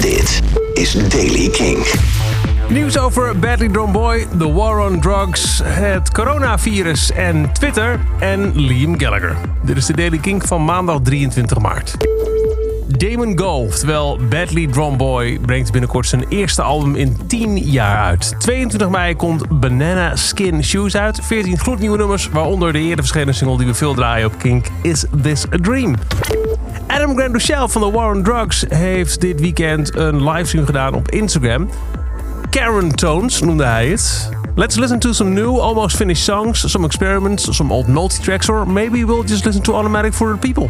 Dit is Daily King. Nieuws over Badly Drawn Boy, The War on Drugs, het coronavirus en Twitter en Liam Gallagher. Dit is de Daily King van maandag 23 maart. Damon Go, oftewel Badly Drawn Boy, brengt binnenkort zijn eerste album in 10 jaar uit. 22 mei komt Banana Skin Shoes uit. 14 gloednieuwe nummers, waaronder de eerder verschenen single die we veel draaien op Kink, Is This a Dream? Adam Grant van The War on Drugs heeft dit weekend een livestream gedaan op Instagram. Karen Tones noemde hij het. Let's listen to some new, almost finished songs, some experiments, some old multi-tracks, or maybe we'll just listen to Automatic for the People.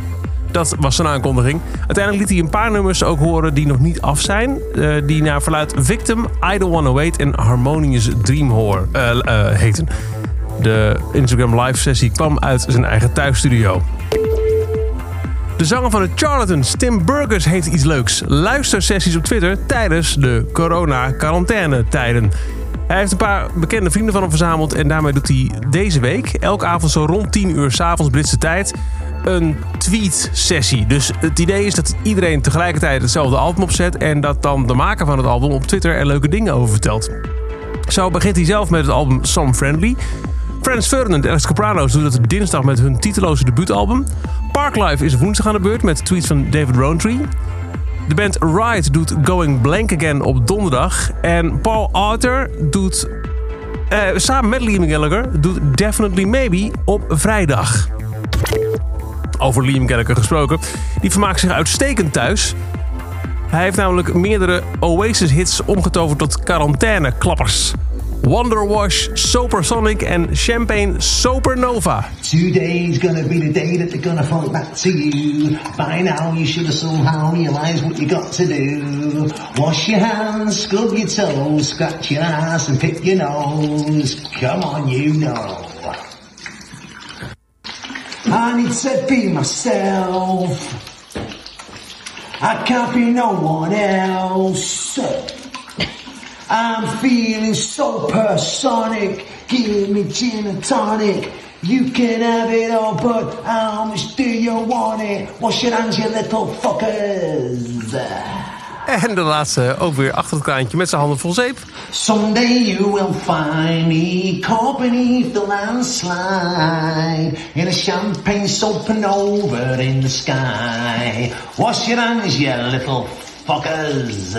Dat was zijn aankondiging. Uiteindelijk liet hij een paar nummers ook horen die nog niet af zijn. Uh, die naar verluid Victim, I Don't Wanna Wait en Harmonious Dream Hoor, uh, uh, heten. De Instagram live sessie kwam uit zijn eigen thuisstudio. De zanger van de Charlatans, Tim Burgers, heeft iets leuks. Luistersessies op Twitter tijdens de corona-quarantaine-tijden. Hij heeft een paar bekende vrienden van hem verzameld en daarmee doet hij deze week, elke avond zo rond 10 uur s'avonds Britse tijd, een tweet-sessie. Dus het idee is dat iedereen tegelijkertijd hetzelfde album opzet en dat dan de maker van het album op Twitter er leuke dingen over vertelt. Zo begint hij zelf met het album Some Friendly. Frans Ferdinand en Alex Capranos doen dat dinsdag met hun titeloze debuutalbum. Parklife is woensdag aan de beurt met tweets van David Rowntree. De band Ride doet Going Blank Again op donderdag. En Paul Arthur doet uh, samen met Liam Gallagher doet Definitely Maybe op vrijdag. Over Liam Gallagher gesproken. Die vermaakt zich uitstekend thuis. Hij heeft namelijk meerdere Oasis-hits omgetoverd tot quarantaine-klappers. Wonderwash, Supersonic en Champagne Supernova. Today's gonna be the day that they're gonna fall back to you. By now you should have somehow realized what you got to do. Wash your hands, scrub your toes, scratch your ass and pick your nose. Come on, you know. I need to be myself. I can't be no one else. I'm feeling supersonic. Give me gin and tonic. You can have it all, but how much do you want it? Wash your hands, you little fuckers. En de laatste ook weer achter het kraantje met zijn handen vol zeep. Someday you will find me caught beneath the landslide in a champagne supernova in the sky. Wash your hands, you little fuckers.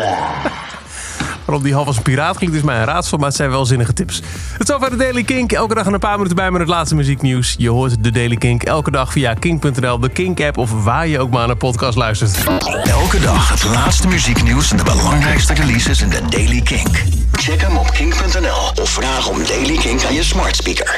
Waarom die half als een piraat klinkt is mij een raadsel, maar het zijn wel zinnige tips. Het is over de Daily Kink. Elke dag een paar minuten bij met het laatste muzieknieuws. Je hoort de Daily Kink elke dag via kink.nl, de Kink-app of waar je ook maar naar podcast luistert. Elke dag het laatste muzieknieuws en de belangrijkste releases in de Daily Kink. Check hem op kink.nl of vraag om Daily Kink aan je smart speaker.